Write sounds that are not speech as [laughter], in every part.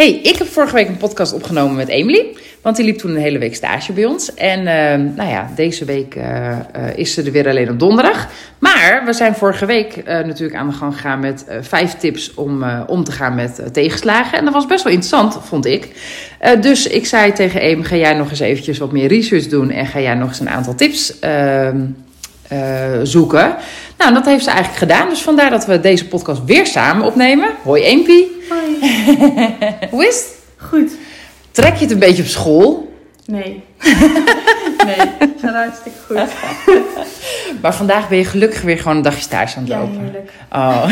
Hey, ik heb vorige week een podcast opgenomen met Emily. Want die liep toen een hele week stage bij ons. En uh, nou ja, deze week uh, uh, is ze er weer alleen op donderdag. Maar we zijn vorige week natuurlijk aan de gang gegaan met vijf tips om om te gaan met tegenslagen. En dat was best wel interessant, vond ik. dus ik zei tegen Em, ga jij nog eens eventjes wat meer research doen. En ga jij nog eens een aantal tips ehm, zoeken. Nou, dat heeft ze eigenlijk gedaan. Dus vandaar dat we deze podcast weer samen opnemen. Hoi Eempie. Hoi. [laughs] Hoe is het? Goed. Trek je het een beetje op school? Nee. [laughs] nee, het gaat hartstikke goed. [laughs] maar vandaag ben je gelukkig weer gewoon een dagje stage aan het Ja, lopen. heerlijk. Oh.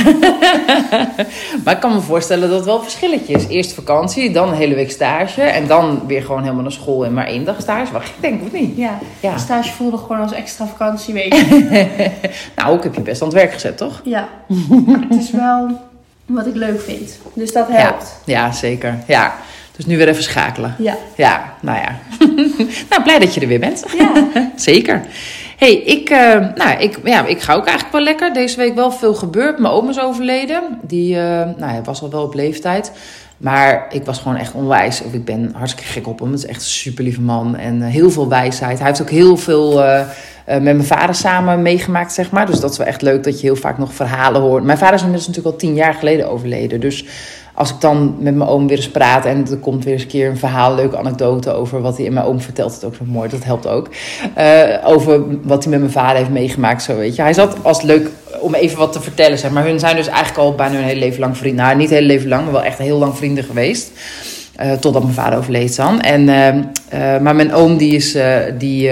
[laughs] maar ik kan me voorstellen dat het wel een verschilletje is. Eerst vakantie, dan een hele week stage. En dan weer gewoon helemaal naar school en maar één dag stage. Wacht, ik denk of niet? Ja, Ja. de stage voelde gewoon als extra vakantieweek. Nou, ik heb je best aan het werk gezet, toch? ja, maar het is wel wat ik leuk vind. Dus dat helpt. Ja, ja zeker. Ja. Dus nu weer even schakelen. Ja. Ja, nou ja. [laughs] nou, blij dat je er weer bent. Ja. [laughs] Zeker. hey, ik, eh, nou, ik, ja, ik ga ook eigenlijk wel lekker. Deze week wel veel gebeurd. Mijn oom is overleden. Die eh, nou, hij was al wel op leeftijd. Maar ik was gewoon echt onwijs. Of ik ben hartstikke gek op hem. Het is echt een super lieve man. En eh, heel veel wijsheid. Hij heeft ook heel veel met mijn vader samen meegemaakt, zeg maar. Dus dat is wel echt leuk dat je heel vaak nog verhalen hoort. Mijn vader is inmiddels natuurlijk al tien jaar geleden overleden. Dus als ik dan met mijn oom weer eens praat en er komt weer eens een keer een verhaal, leuke anekdote over wat hij en mijn oom vertelt het ook zo mooi, dat helpt ook. Eh, over wat hij met mijn vader heeft meegemaakt, zo weet je. Hij zat als leuk om even wat te vertellen, zeg maar. Hun zijn dus eigenlijk al bijna hun hele leven lang vrienden. Nou, niet heel leven lang, maar wel echt heel lang vrienden geweest. Eh, totdat mijn vader overleed dan. En, eh, maar mijn oom die is, die,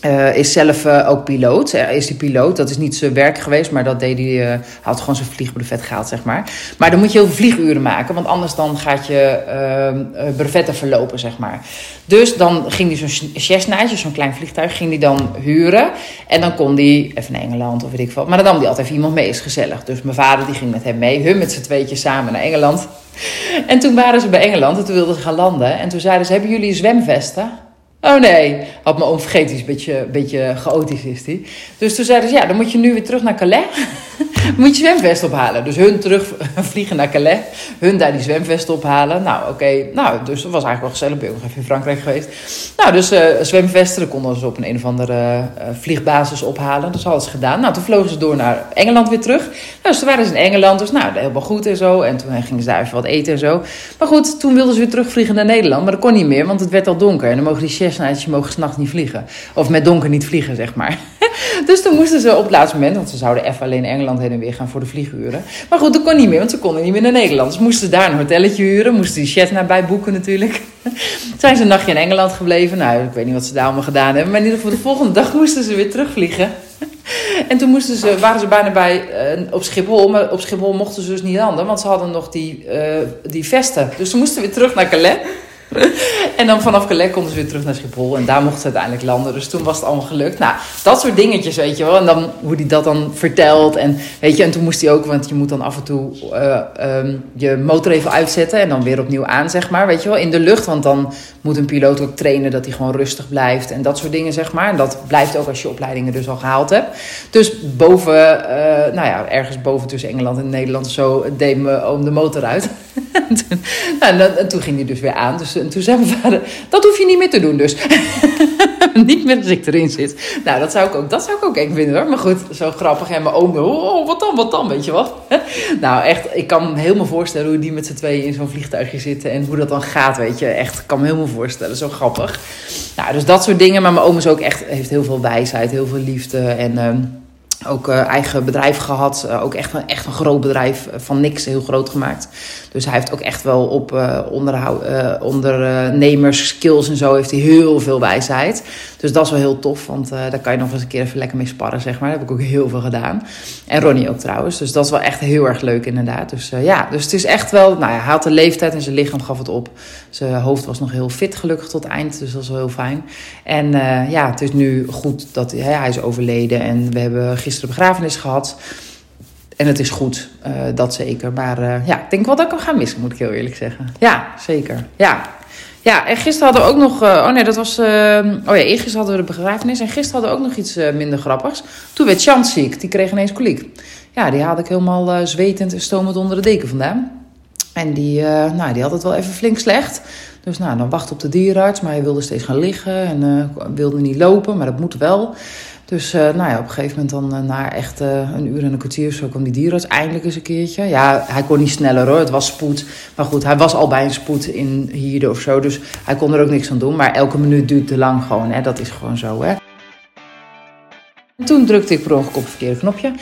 eh, is zelf eh, ook piloot. Is die piloot. Dat is niet zijn werk geweest, maar dat deed hij. eh had gewoon zijn vliegbrevet gehaald, zeg maar. Maar dan moet je heel veel vlieguren maken, want anders dan gaat je brevetten verlopen, zeg maar. Dus dan ging hij zo'n Cessnaatje, zo'n klein vliegtuig, ging hij dan huren. En dan kon hij even naar Engeland of weet ik wat. Maar dan nam hij altijd even iemand mee, is gezellig. Dus mijn vader die ging met hem mee, hun met z'n tweetjes samen naar Engeland. En toen waren ze bij Engeland en toen wilden ze gaan landen. En toen zeiden ze, hebben jullie zwemvesten? Oh nee, had mijn oom vergeten, is beetje, een beetje chaotisch is die. Dus toen zeiden ze, ja, dan moet je nu weer terug naar Calais. [laughs] moet je zwemvest ophalen. Dus hun terug [laughs] vliegen naar Calais. Hun daar die zwemvest ophalen. Nou, oké. Nou, dus dat was eigenlijk wel gezellig. Ben ik nog even in Frankrijk geweest. Nou, dus eh, zwemvesten, konden ze op een, een of andere eh, vliegbasis ophalen. Dat hadden ze gedaan. Nou, toen vlogen ze door naar Engeland weer terug. Nou, dus toen waren ze in Engeland. Dus nou, helemaal goed en zo. En toen gingen ze daar even wat eten en zo. Maar goed, toen wilden ze weer terugvliegen naar Nederland. Maar dat kon niet meer, want het werd al donker. En dan mogen die Cessna's mogen s'nachts niet vliegen. Of met donker niet vliegen, zeg maar. [laughs] Dus toen moesten ze op het laatste moment, want ze zouden even alleen Engeland heen en weer gaan voor de vlieguren. Maar goed, dat kon niet meer, want ze konden niet meer naar Nederland. Dus moesten daar een hotelletje huren, moesten die chat naar bij boeken natuurlijk. [laughs] Zijn ze een nachtje in Engeland gebleven. Nou, ik weet niet wat ze daar allemaal gedaan hebben. Maar in ieder geval de volgende dag moesten ze weer terugvliegen. [laughs] En toen moesten ze, waren ze bijna bij, eh, op Schiphol. Maar op Schiphol mochten ze dus niet landen, want ze hadden nog die, eh, die vesten. Dus ze moesten weer terug naar Calais. [laughs] En dan vanaf Calais konden ze weer terug naar Schiphol. En daar mochten ze uiteindelijk landen. Dus toen was het allemaal gelukt. Nou, dat soort dingetjes, weet je wel. En dan hoe hij dat dan vertelt. En weet je, en toen moest hij ook, want je moet dan af en toe eh, ehm, je motor even uitzetten. En dan weer opnieuw aan, zeg maar. Weet je wel, in de lucht. Want dan moet een piloot ook trainen dat hij gewoon rustig blijft. En dat soort dingen, zeg maar. En dat blijft ook als je opleidingen dus al gehaald hebt. Dus boven, eh, nou ja, ergens boven tussen Engeland en Nederland zo, deed mijn oom de motor uit. [laughs] En toen, nou, toen ging hij dus weer aan. Dus en toen zei mijn vader, dat hoef je niet meer te doen dus. [laughs] niet meer als ik erin zit. Nou, dat zou ik ook, dat zou ik ook eng vinden hoor. Maar goed, zo grappig. En mijn oom, oh, wat dan, wat dan, weet je wat? [laughs] nou, echt, ik kan me helemaal voorstellen hoe die met z'n tweeën in zo'n vliegtuigje zitten. En hoe dat dan gaat, weet je. Echt, ik kan me helemaal voorstellen. Zo grappig. Nou, dus dat soort dingen. Maar mijn oom is ook echt, heeft heel veel wijsheid, heel veel liefde. En... ehm, ook uh, eigen bedrijf gehad. Uh, ook echt een, echt een groot bedrijf van niks heel groot gemaakt. Dus hij heeft ook echt wel op uh, ondernemers, skills en zo heeft hij heel veel wijsheid. Dus dat is wel heel tof, want daar kan je nog eens een keer even lekker mee sparren, zeg maar. Dat heb ik ook heel veel gedaan. En Ronnie ook trouwens. Dus dat is wel echt heel erg leuk inderdaad. Dus ja, dus het is echt wel... Nou ja, hij had de leeftijd en zijn lichaam gaf het op. Zijn hoofd was nog heel fit gelukkig tot eind. Dus dat is wel heel fijn. En ja, het is nu goed dat hij is overleden. En we hebben gisteren begrafenis gehad. En het is goed, uh, dat zeker. Maar uh, ja, ik denk wel dat ik hem ga missen, moet ik heel eerlijk zeggen. Ja, zeker. Ja, ja en gisteren hadden we ook nog... Uh, oh nee, dat was... oh ja, eergisteren hadden we de begrafenis. En gisteren hadden we ook nog iets minder grappigs. Toen werd Chant ziek. Die kreeg ineens koliek. Ja, die haalde ik helemaal zwetend en stomend onder de deken vandaan. En die, nou, die had het wel even flink slecht. Dus nou, dan wacht op de dierenarts. Maar hij wilde steeds gaan liggen en wilde niet lopen. Maar dat moet wel. Dus uh, nou ja, op een gegeven moment dan uh, na echt uh, een uur en een kwartier zo kwam die dierarts eindelijk eens een keertje. Ja, hij kon niet sneller hoor, het was spoed. Maar goed, hij was al bij een spoed in hier of zo, dus hij kon er ook niks aan doen. Maar elke minuut duurt te lang gewoon, hè? dat is gewoon zo hè. Toen drukte ik per ongeluk op het verkeerde knopje.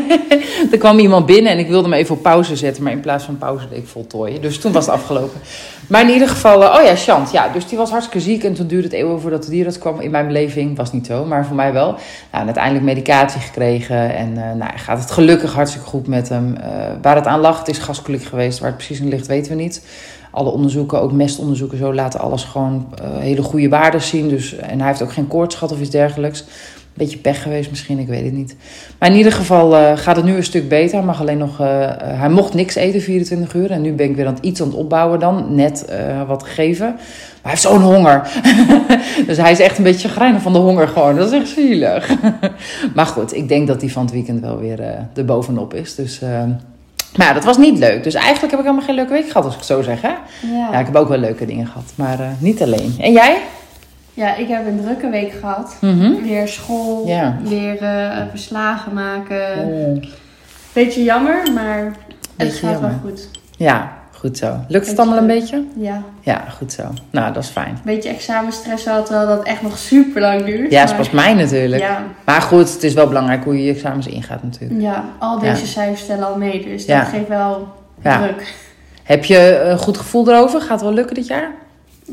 [laughs] er kwam iemand binnen en ik wilde hem even op pauze zetten. Maar in plaats van pauze deed ik voltooien. Dus toen was het afgelopen. Maar in ieder geval, uh, oh ja, Chant. Ja, dus die was hartstikke ziek. En toen duurde het eeuwen voordat de dierarts kwam. In mijn beleving was niet zo, maar voor mij wel. Nou, en uiteindelijk medicatie gekregen. En uh, nou, gaat het gelukkig hartstikke goed met hem. Uh, waar het aan lag, het is gaskoliek geweest. Waar het precies in ligt, weten we niet. Alle onderzoeken, ook mestonderzoeken, zo laten alles gewoon hele goede waarden zien. Dus, en hij heeft ook geen koorts gehad of iets dergelijks beetje pech geweest misschien, ik weet het niet. Maar in ieder geval uh, gaat het nu een stuk beter. Hij, mag alleen nog, uh, hij mocht niks eten 24 uur. En nu ben ik weer aan het iets aan het opbouwen dan. Net uh, wat gegeven. Maar hij heeft zo'n honger. [laughs] dus hij is echt een beetje grijnig van de honger gewoon. Dat is echt zielig. [laughs] maar goed, ik denk dat hij van het weekend wel weer er bovenop is. Dus... Maar ja, dat was niet leuk. Dus eigenlijk heb ik helemaal geen leuke week gehad, als ik zo zeg. Hè? Ja. ja ik heb ook wel leuke dingen gehad. Maar niet alleen. En jij? Ja, ik heb een drukke week gehad. Mm Weer school, leren, verslagen maken. Oh. Beetje jammer, maar het gaat wel goed. Ja, goed zo. Lukt het allemaal een beetje? Ja. Ja, goed zo. Nou, dat is fijn. Beetje examenstress had, terwijl dat echt nog super lang duurt. Ja, is pas mij natuurlijk. Ja. Maar goed, het is wel belangrijk hoe je je examens ingaat natuurlijk. Ja, al deze cijfers stellen al mee, dus dat geeft wel druk. Heb je een goed gevoel erover? Gaat het wel lukken dit jaar?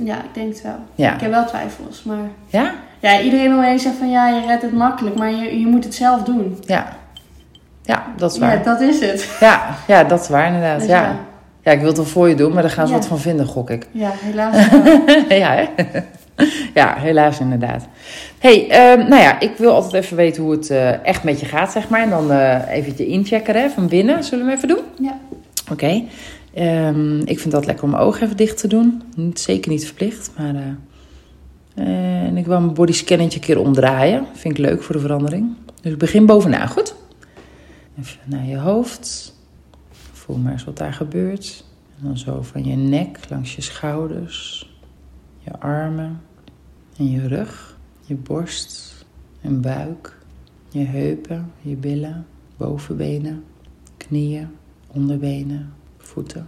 Ja, ik denk het wel. Ja. Ik heb wel twijfels, maar... Ja? Ja, iedereen omheen zegt van ja, je redt het makkelijk, maar je, je moet het zelf doen. Ja. Ja, dat is waar. Ja, dat is het. Ja, ja dat is waar inderdaad. Ja. ja. ik wil het wel voor je doen, maar daar gaan ze wat van vinden, gok ik. Ja, helaas. [laughs] ja, hè? [laughs] ja, helaas inderdaad. hey, uh, nou ja, ik wil altijd even weten hoe het uh, echt met je gaat, zeg maar. En dan uh, even je inchecken hè, van binnen. Zullen we hem even doen? Ja. Oké. Um, ik vind dat lekker om mijn ogen even dicht te doen. Zeker niet verplicht, maar... Uh, en ik wil mijn bodyscannetje een keer omdraaien. Vind ik leuk voor de verandering. Dus ik begin bovenaan, goed? Even naar je hoofd. Voel maar eens wat daar gebeurt. En dan zo van je nek, langs je schouders, je armen en je rug, je borst en buik, je heupen, je billen, bovenbenen, knieën, onderbenen, voeten.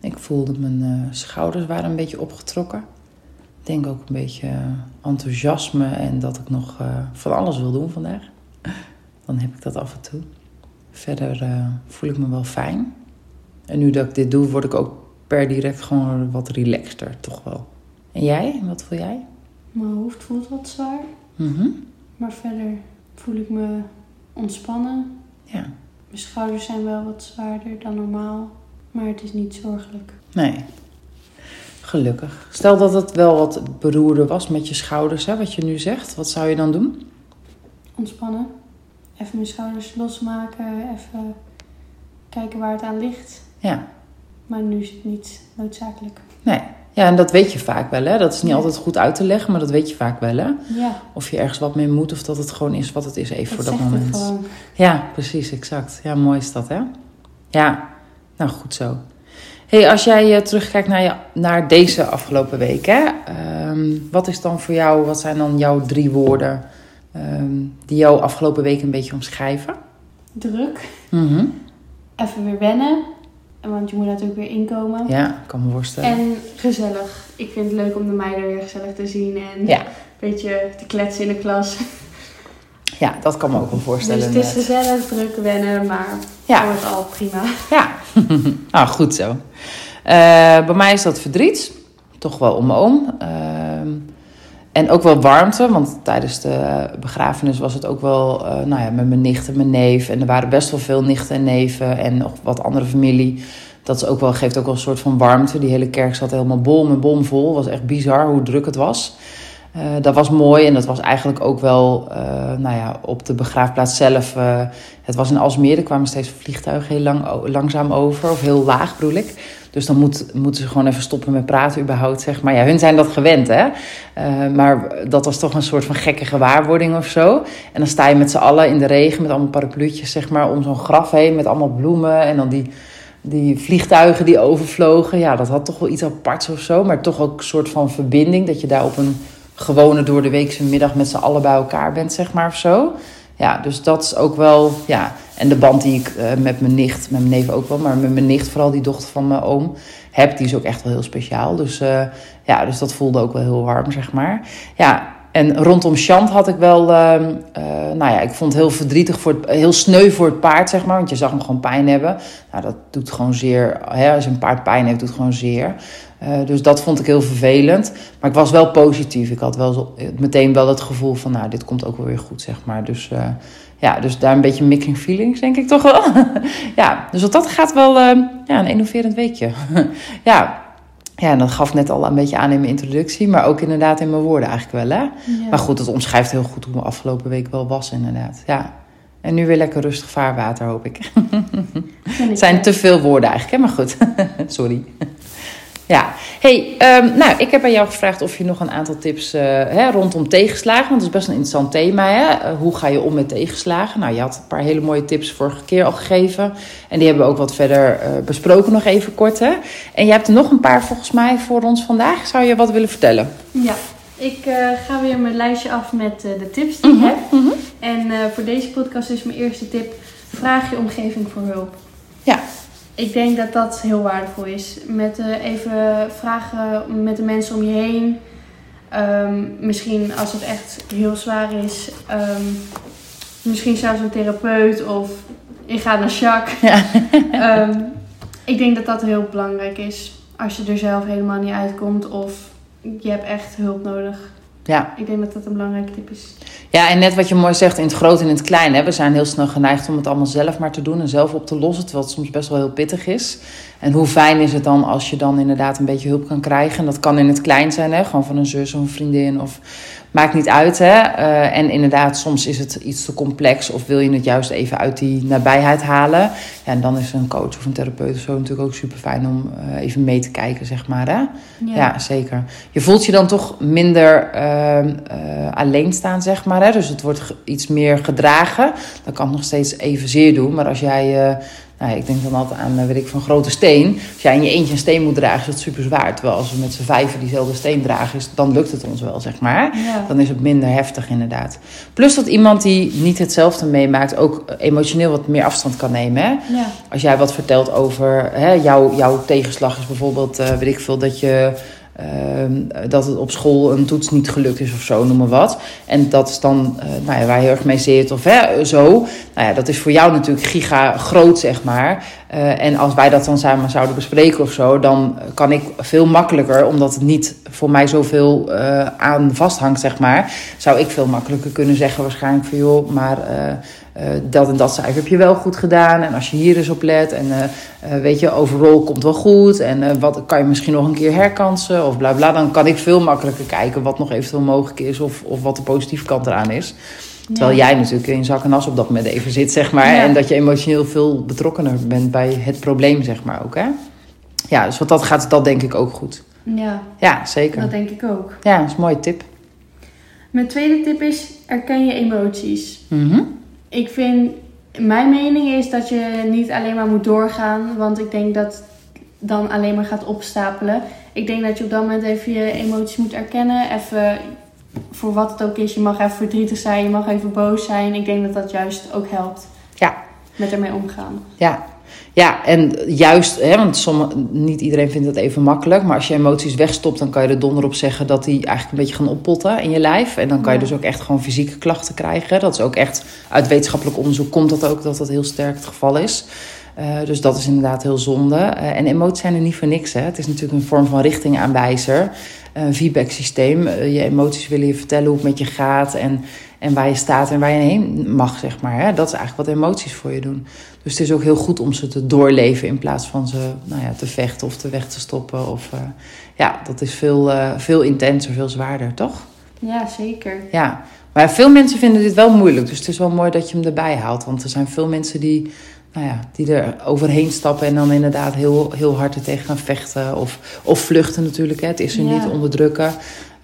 Ik voelde mijn uh, schouders waren een beetje opgetrokken. Ik denk ook een beetje enthousiasme en dat ik nog uh, van alles wil doen vandaag. [laughs] Dan heb ik dat af en toe. Verder uh, voel ik me wel fijn. En nu dat ik dit doe, word ik ook per direct gewoon wat relaxter, toch wel. En jij? Wat voel jij? Mijn hoofd voelt wat zwaar. Mm Maar verder voel ik me ontspannen. Ja. Mijn schouders zijn wel wat zwaarder dan normaal. Maar het is niet zorgelijk. Nee. Gelukkig. Stel dat het wel wat beroerde was met je schouders, hè, wat je nu zegt. Wat zou je dan doen? Ontspannen. Even mijn schouders losmaken. Even kijken waar het aan ligt. Ja. Maar nu is het niet noodzakelijk. Nee. Ja, en dat weet je vaak wel, hè? Dat is niet altijd goed uit te leggen, maar dat weet je vaak wel, hè? Ja. Of je ergens wat mee moet, of dat het gewoon is wat het is even dat voor dat moment. Ja, precies, exact. Ja, mooi is dat, hè? Ja. Nou, goed zo. Hey, als jij uh, terugkijkt naar, je, naar deze afgelopen week, hè, um, wat is dan voor jou, wat zijn dan jouw drie woorden um, die jouw afgelopen week een beetje omschrijven? Druk. Mm Even weer wennen, want je moet natuurlijk weer inkomen. Ja, kan me voorstellen. En gezellig. Ik vind het leuk om de meiden weer gezellig te zien en ja. een beetje te kletsen in de klas. Ja, dat kan me ook wel voorstellen. Dus het is gezellig, druk wennen, maar ja. wordt al prima. Ja, nou [laughs] goed zo. Uh, bij mij is dat verdriet. Toch wel om me oom. Uh, en ook wel warmte, want tijdens de begrafenis was het ook wel uh, nou ja, met mijn nicht en mijn neef. En er waren best wel veel nichten en neven en nog wat andere familie. Dat is ook wel, geeft ook wel een soort van warmte. Die hele kerk zat helemaal bom en bomvol. Het was echt bizar hoe druk het was. Uh, dat was mooi en dat was eigenlijk ook wel uh, nou ja, op de begraafplaats zelf. Uh, het was in Alsmeer, er kwamen steeds vliegtuigen heel lang, langzaam over, of heel laag bedoel ik. Dus dan moet, moeten ze gewoon even stoppen met praten überhaupt, zeg maar. Ja, hun zijn dat gewend, hè. maar dat was toch een soort van gekke gewaarwording of zo. En dan sta je met z'n allen in de regen met allemaal parapluutjes, zeg maar, om zo'n graf heen met allemaal bloemen en dan die die vliegtuigen die overvlogen, ja, dat had toch wel iets aparts of zo. Maar toch ook een soort van verbinding. Dat je daar op een gewone door de weekse middag met z'n allen bij elkaar bent, zeg maar, of zo. Ja, dus dat is ook wel, ja. En de band die ik uh, met mijn nicht, met mijn neef ook wel, maar met mijn nicht, vooral die dochter van mijn oom, heb, die is ook echt wel heel speciaal. Dus uh, ja, dus dat voelde ook wel heel warm, zeg maar. Ja, en rondom Chant had ik wel, uh, nou ja, ik vond het heel verdrietig, voor het, heel sneu voor het paard, zeg maar. Want je zag hem gewoon pijn hebben. Nou, dat doet gewoon zeer, hè, als een paard pijn heeft, doet gewoon zeer. Uh, dus dat vond ik heel vervelend. Maar ik was wel positief. Ik had wel zo, meteen wel het gevoel van, nou, dit komt ook wel weer goed, zeg maar. Dus ja, dus daar een beetje mixing feelings, denk ik toch wel. [laughs] ja, dus dat gaat wel uh, ja, een innoverend weekje. [laughs] ja, ja, en dat gaf net al een beetje aan in mijn introductie, maar ook inderdaad in mijn woorden eigenlijk wel. Hè? Ja. Maar goed, het omschrijft heel goed hoe mijn afgelopen week wel was, inderdaad. Ja. En nu weer lekker rustig vaarwater, hoop ik. Het [laughs] zijn te veel woorden eigenlijk, hè? maar goed. [laughs] Sorry. Ja, hey, um, nou, ik heb aan jou gevraagd of je nog een aantal tips uh, hè, rondom tegenslagen, want dat is best een interessant thema. Hè? Uh, hoe ga je om met tegenslagen? Nou, je had een paar hele mooie tips vorige keer al gegeven. En die hebben we ook wat verder uh, besproken, nog even kort. Hè? En je hebt er nog een paar volgens mij voor ons vandaag. Zou je wat willen vertellen? Ja, ik ga weer mijn lijstje af met de tips die mm -hmm. ik heb. Mm -hmm. En voor deze podcast is mijn eerste tip: vraag je omgeving voor hulp. Ja, ik denk dat dat heel waardevol is. Met uh, even vragen met de mensen om je heen. Um, misschien als het echt heel zwaar is. Um, misschien zelfs een therapeut of ik ga naar Jacques. [laughs] Ja. um, ik denk dat dat heel belangrijk is. Als je er zelf helemaal niet uitkomt of je hebt echt hulp nodig. Ja. Ik denk dat dat een belangrijke tip is. Ja, en net wat je mooi zegt, in het groot en in het klein. Hè? We zijn heel snel geneigd om het allemaal zelf maar te doen en zelf op te lossen. Terwijl het soms best wel heel pittig is. En hoe fijn is het dan als je dan inderdaad een beetje hulp kan krijgen. En dat kan in het klein zijn, hè? gewoon van een zus of een vriendin of maakt niet uit. Hè? Uh, en inderdaad, soms is het iets te complex of wil je het juist even uit die nabijheid halen. Ja, en dan is een coach of een therapeut of zo natuurlijk ook super fijn om uh, even mee te kijken, zeg maar. Hè? Ja. ja. zeker. Je voelt je dan toch minder uh, alleen staan, zeg maar. Hè? Dus het wordt iets meer gedragen. Dan kan het nog steeds evenzeer doen. Maar als jij nou, ik denk dan altijd aan, weet ik, van grote steen. Als jij in je eentje een steen moet dragen, is dat super zwaar. Terwijl als we met z'n vijven diezelfde steen dragen, is, dan lukt het ons wel, zeg maar. Ja. Dan is het minder heftig, inderdaad. Plus dat iemand die niet hetzelfde meemaakt, ook emotioneel wat meer afstand kan nemen. Hè? Ja. Als jij wat vertelt over hè, jouw, jouw tegenslag, is bijvoorbeeld, uh, weet ik veel, dat je. Uh, dat het op school een toets niet gelukt is of zo, noem maar wat. En dat is dan uh, nou ja, waar je heel erg mee zit of hè, zo. Nou ja, dat is voor jou natuurlijk giga groot, zeg maar. Uh, en als wij dat dan samen zouden bespreken of zo, dan kan ik veel makkelijker, omdat het niet voor mij zoveel aan vasthangt, zeg maar, zou ik veel makkelijker kunnen zeggen waarschijnlijk van joh, maar uh, dat en dat cijfer heb je wel goed gedaan. En als je hier eens op let. En uh, uh, weet je, overal komt wel goed. En wat kan je misschien nog een keer herkansen. Of bla bla. Dan kan ik veel makkelijker kijken wat nog eventueel mogelijk is. Of, of wat de positieve kant eraan is. Terwijl ja. jij natuurlijk in zak en as op dat moment even zit, zeg maar. Ja. En dat je emotioneel veel betrokkener bent bij het probleem, zeg maar ook. Hè? Ja, dus wat dat gaat, dat denk ik ook goed. Ja. Ja, zeker. Dat denk ik ook. Ja, dat is een mooie tip. Mijn tweede tip is, erken je emoties. Mm -hmm. Ik vind, mijn mening is dat je niet alleen maar moet doorgaan, want ik denk dat dan alleen maar gaat opstapelen. Ik denk dat je op dat moment even je emoties moet erkennen, even voor wat het ook is. Je mag even verdrietig zijn, je mag even boos zijn. Ik denk dat dat juist ook helpt. Ja. Met ermee omgaan. Ja. Ja, en juist, hè, want sommige, niet iedereen vindt het even makkelijk. Maar als je emoties wegstopt, dan kan je er donder op zeggen dat die eigenlijk een beetje gaan oppotten in je lijf. En dan kan je dus ook echt gewoon fysieke klachten krijgen. Dat is ook echt, uit wetenschappelijk onderzoek komt dat ook, dat dat heel sterk het geval is. Eh, dus dat is inderdaad heel zonde. Eh, en emoties zijn er niet voor niks. Hè. Het is natuurlijk een vorm van richtingaanwijzer. Een feedback systeem. Eh, je emoties willen je vertellen hoe het met je gaat. En, en waar je staat en waar je heen mag, zeg maar. Hè. Dat is eigenlijk wat emoties voor je doen. Dus het is ook heel goed om ze te doorleven in plaats van ze nou ja, te vechten of te weg te stoppen. Of, eh, ja, dat is veel, eh, veel intenser, veel zwaarder, toch? Ja, zeker. Ja, maar veel mensen vinden dit wel moeilijk. Dus het is wel mooi dat je hem erbij haalt. Want er zijn veel mensen die, nou ja, die er overheen stappen en dan inderdaad heel, heel hard er tegen gaan vechten. Of, of vluchten natuurlijk. Hè. Het is er Ja. niet onderdrukken.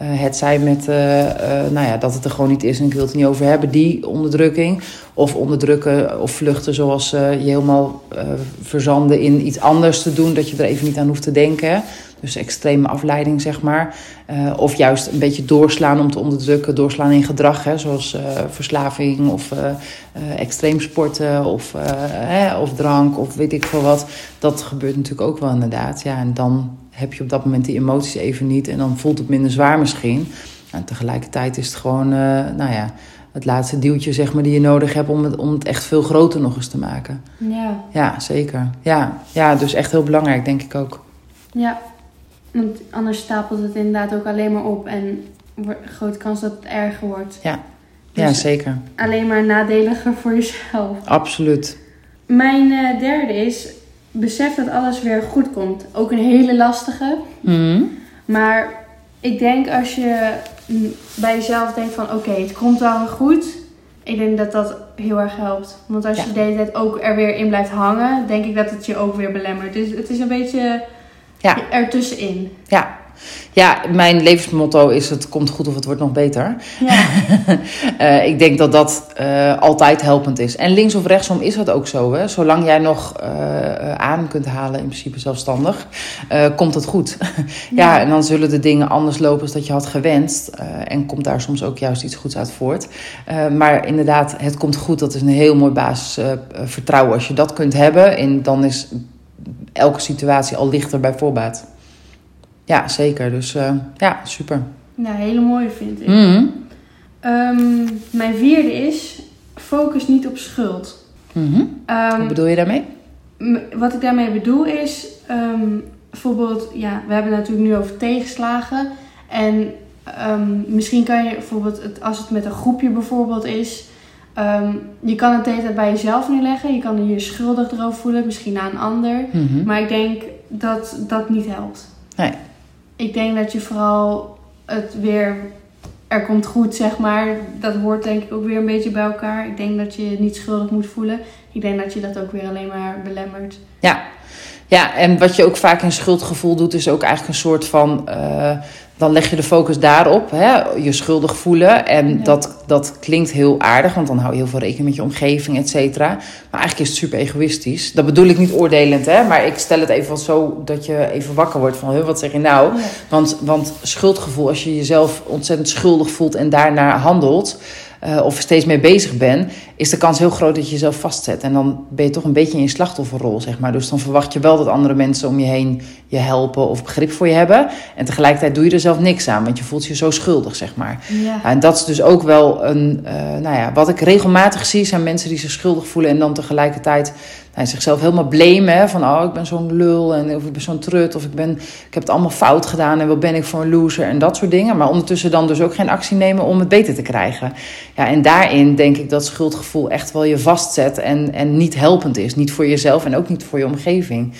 Eh, het zij met eh, eh, nou ja, dat het er gewoon niet is en ik wil het niet over hebben, die onderdrukking. Of onderdrukken of vluchten zoals je helemaal verzanden in iets anders te doen, dat je er even niet aan hoeft te denken. Dus extreme afleiding, zeg maar. Of juist een beetje doorslaan om te onderdrukken, doorslaan in gedrag, hè, zoals verslaving of extreem sporten of, of drank of weet ik veel wat. Dat gebeurt natuurlijk ook wel inderdaad. Ja, en dan heb je op dat moment die emoties even niet en dan voelt het minder zwaar misschien. En tegelijkertijd is het gewoon, eh, nou ja, het laatste duwtje zeg maar, die je nodig hebt om het, om het echt veel groter nog eens te maken. Ja, Ja, zeker. Ja, ja, dus echt heel belangrijk, denk ik ook. ja. Want anders stapelt het inderdaad ook alleen maar op en wordt grote kans dat het erger wordt. Ja, Dus zeker. alleen maar nadeliger voor jezelf. Absoluut. Mijn eh, derde is, besef dat alles weer goed komt. Ook een hele lastige. Mhm. Maar ik denk als je bij jezelf denkt van oké, het komt wel weer goed. Ik denk dat dat heel erg helpt. Want als Ja. je de hele tijd ook er weer in blijft hangen, denk ik dat het je ook weer belemmert. Dus het is een beetje Ja. ertussenin. Ja. Ja, mijn levensmotto is het komt goed of het wordt nog beter. Ja, [laughs] Eh, ik denk dat dat eh, altijd helpend is. En links of rechtsom is dat ook zo. Hè? Zolang jij nog eh, adem kunt halen, in principe zelfstandig, komt het goed. [laughs] ja. en dan zullen de dingen anders lopen dat je had gewenst. en komt daar soms ook juist iets goeds uit voort. Maar inderdaad, het komt goed. Dat is een heel mooi basis eh, eh, vertrouwen. Als je dat kunt hebben, en dan is elke situatie al lichter bij voorbaat. Ja, zeker. Dus eh, ja, super. nou, hele mooie vind ik. Mhm. Ehm, mijn vierde is, focus niet op schuld. Mhm. Ehm, Wat bedoel je daarmee? Wat ik daarmee bedoel is, ehm, bijvoorbeeld, ja, we hebben het natuurlijk nu over tegenslagen. En misschien kan je bijvoorbeeld, het, als het met een groepje bijvoorbeeld is, je kan het de hele tijd bij jezelf neerleggen. Je kan je schuldig erover voelen, misschien aan een ander. Mhm. Maar ik denk dat dat niet helpt. Nee. Ik denk dat je vooral het weer, er komt goed, zeg maar. Dat hoort denk ik ook weer een beetje bij elkaar. Ik denk dat je je niet schuldig moet voelen. Ik denk dat je dat ook weer alleen maar belemmert. Ja. ja, en wat je ook vaak in schuldgevoel doet, is ook eigenlijk een soort van. eh, dan leg je de focus daarop, hè, je schuldig voelen. En Ja. dat, dat klinkt heel aardig, want dan hou je heel veel rekening met je omgeving, et cetera. Maar eigenlijk is het super egoïstisch. Dat bedoel ik niet oordelend, hè, maar ik stel het even zo dat je even wakker wordt van, wat zeg je nou? Ja. Want, want schuldgevoel, als je jezelf ontzettend schuldig voelt en daarnaar handelt, eh, of steeds mee bezig bent, is de kans heel groot dat je jezelf vastzet. En dan ben je toch een beetje in je slachtofferrol, zeg maar. Dus dan verwacht je wel dat andere mensen om je heen je helpen of begrip voor je hebben. En tegelijkertijd doe je er zelf niks aan, want je voelt je zo schuldig, zeg maar. Ja. Ja, en dat is dus ook wel een, eh, nou ja, wat ik regelmatig zie, zijn mensen die zich schuldig voelen en dan tegelijkertijd nou, zichzelf helemaal blamen. Van, oh, ik ben zo'n lul en of ik ben zo'n trut of ik, ben, ik heb het allemaal fout gedaan en wat ben ik voor een loser en dat soort dingen. Maar ondertussen dan dus ook geen actie nemen om het beter te krijgen. Ja, en daarin denk ik dat schuldgevoel echt wel je vastzet en, en niet helpend is. Niet voor jezelf en ook niet voor je omgeving.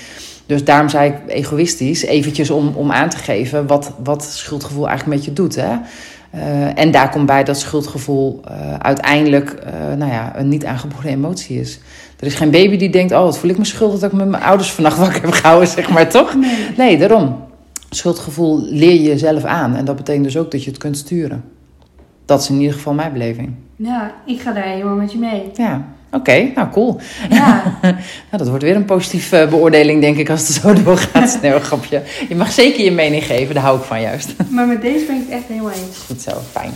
Dus daarom zei ik egoïstisch, eventjes om, om aan te geven wat, wat schuldgevoel eigenlijk met je doet. Hè? Eh, en daar komt bij dat schuldgevoel eh, uiteindelijk eh, nou ja, een niet aangeboren emotie is. Er is geen baby die denkt, oh wat voel ik me schuldig dat ik met mijn ouders vannacht wakker heb gehouden, zeg maar toch? Nee. Nee, daarom. Schuldgevoel leer je jezelf aan en dat betekent dus ook dat je het kunt sturen. Dat is in ieder geval mijn beleving. Ja, ik ga daar helemaal met je mee. Ja, oké, nou cool. Ja, [laughs] Nou, dat wordt weer een positieve beoordeling, denk ik, als het zo [laughs] doorgaat. Nee, grapje. Je mag zeker je mening geven, daar hou ik van juist. [laughs] maar met deze ben ik het echt helemaal eens. Goed zo, fijn.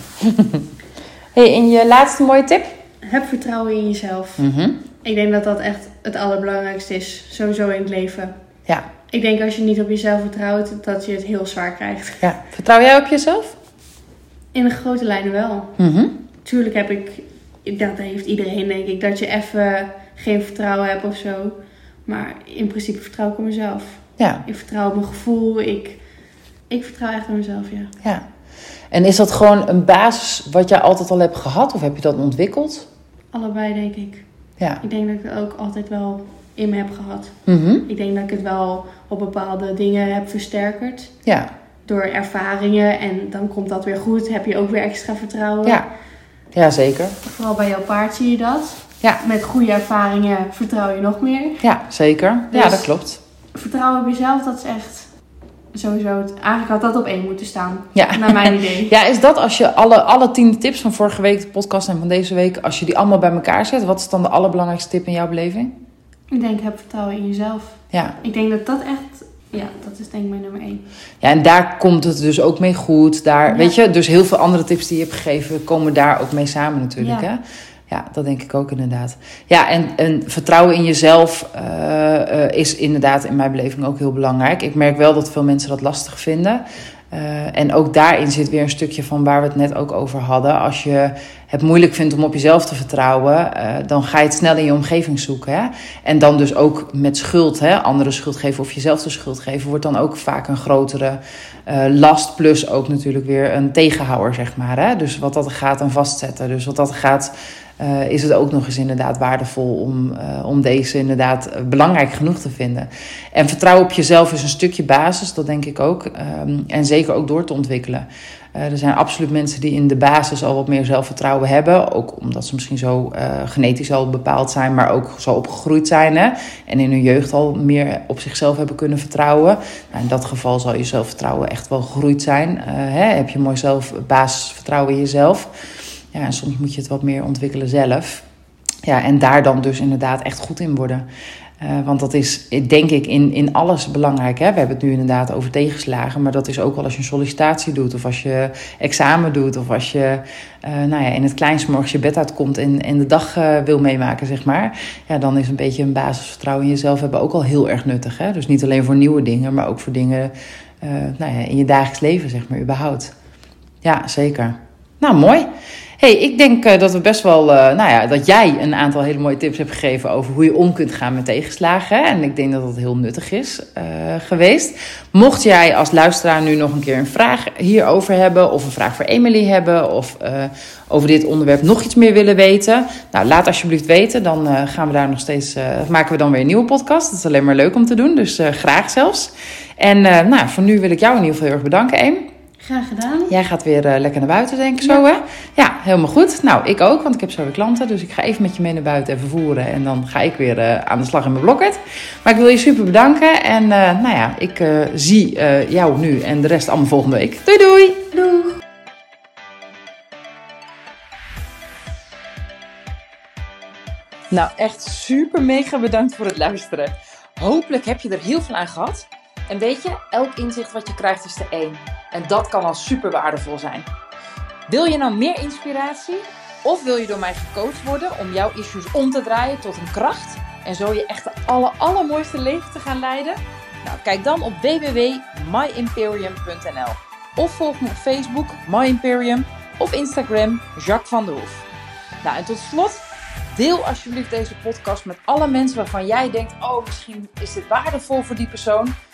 hey, en je laatste mooie tip? Heb vertrouwen in jezelf. Mhm. Ik denk dat dat echt het allerbelangrijkste is, sowieso in het leven. Ja. Ik denk als je niet op jezelf vertrouwt, dat je het heel zwaar krijgt. ja. Vertrouw jij op jezelf? In de grote lijnen wel. Mhm. Tuurlijk heb ik, dat heeft iedereen denk ik, dat je even geen vertrouwen hebt of zo. Maar in principe vertrouw ik op mezelf. Ja, Ik vertrouw op mijn gevoel. Ik, ik vertrouw echt op mezelf, ja. ja. En is dat gewoon een basis wat jij altijd al hebt gehad? Of heb je dat ontwikkeld? Allebei denk ik. Ja. Ik denk dat ik het ook altijd wel in me heb gehad. Mhm. Ik denk dat ik het wel op bepaalde dingen heb versterkerd. Ja. Door ervaringen. En dan komt dat weer goed. Heb je ook weer extra vertrouwen. Ja. Ja, zeker. Vooral bij jouw paard zie je dat. Ja. Met goede ervaringen vertrouw je nog meer. Ja, zeker. Ja, Dus- dat klopt. Vertrouwen op jezelf, dat is echt sowieso... Het, eigenlijk had dat op één moeten staan. Ja. Naar mijn [laughs] idee. Ja, is dat als je alle, alle tien tips van vorige week, de podcast en van deze week, als je die allemaal bij elkaar zet, wat is dan de allerbelangrijkste tip in jouw beleving? Ik denk, heb vertrouwen in jezelf. Ja. Ik denk dat dat echt... Ja, dat is denk ik mijn nummer één. ja, en daar komt het dus ook mee goed. Daar, Ja. Weet je, dus heel veel andere tips die je hebt gegeven, komen daar ook mee samen natuurlijk. Ja. Hè? Ja, dat denk ik ook inderdaad. Ja, en, en vertrouwen in jezelf eh, eh, is inderdaad in mijn beleving ook heel belangrijk. Ik merk wel dat veel mensen dat lastig vinden. Eh, en ook daarin zit weer een stukje van waar we het net ook over hadden. Als je het moeilijk vindt om op jezelf te vertrouwen, eh, dan ga je het snel in je omgeving zoeken. Hè? En dan dus ook met schuld, hè? andere schuld geven of jezelf de schuld geven, wordt dan ook vaak een grotere eh, last. Plus ook natuurlijk weer een tegenhouwer, zeg maar. Hè? Dus wat dat gaat aan vastzetten. Dus wat dat gaat, eh, is het ook nog eens inderdaad waardevol om, om deze inderdaad belangrijk genoeg te vinden. En vertrouwen op jezelf is een stukje basis, dat denk ik ook. Ehm, en zeker ook door te ontwikkelen. Eh, er zijn absoluut mensen die in de basis al wat meer zelfvertrouwen hebben. Ook omdat ze misschien zo eh, genetisch al bepaald zijn, maar ook zo opgegroeid zijn. Hè? En in hun jeugd al meer op zichzelf hebben kunnen vertrouwen. Nou, in dat geval zal je zelfvertrouwen echt wel gegroeid zijn. Eh, hè? Heb je mooi zelf, basisvertrouwen in jezelf. Ja, en soms moet je het wat meer ontwikkelen zelf. Ja, en daar dan dus inderdaad echt goed in worden. Eh, want dat is, denk ik, in, in alles belangrijk. Hè? We hebben het nu inderdaad over tegenslagen. Maar dat is ook wel als je een sollicitatie doet. Of als je examen doet. Of als je eh, nou ja, in het kleinst morgens je bed uitkomt. En, en de dag eh, wil meemaken, zeg maar. Ja, dan is een beetje een basisvertrouwen in jezelf hebben ook al heel erg nuttig. Hè? Dus niet alleen voor nieuwe dingen. Maar ook voor dingen eh, nou ja, in je dagelijks leven, zeg maar, überhaupt. Ja, zeker. Nou, mooi. Hey, ik denk eh, dat we best wel, eh, nou ja, dat jij een aantal hele mooie tips hebt gegeven over hoe je om kunt gaan met tegenslagen. En ik denk dat dat heel nuttig is eh, geweest. Mocht jij als luisteraar nu nog een keer een vraag hierover hebben, of een vraag voor Emily hebben, of over dit onderwerp nog iets meer willen weten, nou laat alsjeblieft weten. Dan gaan we daar nog steeds, maken we dan weer een nieuwe podcast. Dat is alleen maar leuk om te doen, dus graag zelfs. En nou, voor nu wil ik jou in ieder geval heel erg bedanken, Eem. Graag gedaan. Jij gaat weer eh, lekker naar buiten, denk ik zo, hè? Ja, helemaal goed. Nou, ik ook, want ik heb zo weer klanten. Dus ik ga even met je mee naar buiten en vervoeren. En dan ga ik weer eh, aan de slag in mijn blokket. Maar ik wil je super bedanken. En eh, nou ja, ik eh, zie eh, jou nu en de rest allemaal volgende week. Doei, doei! Doeg! Nou, echt super mega bedankt voor het luisteren. Hopelijk heb je er heel veel aan gehad. En weet je, elk inzicht wat je krijgt is de één. En dat kan al super waardevol zijn. Wil je nou meer inspiratie? Of wil je door mij gecoacht worden om jouw issues om te draaien tot een kracht? En zo je echt de aller, allermooiste leven te gaan leiden? Nou, kijk dan op www.myimperium.nl Of volg me op Facebook, My Imperium, of Instagram, Jacques van der Hoef. Nou, en tot slot, deel alsjeblieft deze podcast met alle mensen waarvan jij denkt: oh, misschien is dit waardevol voor die persoon.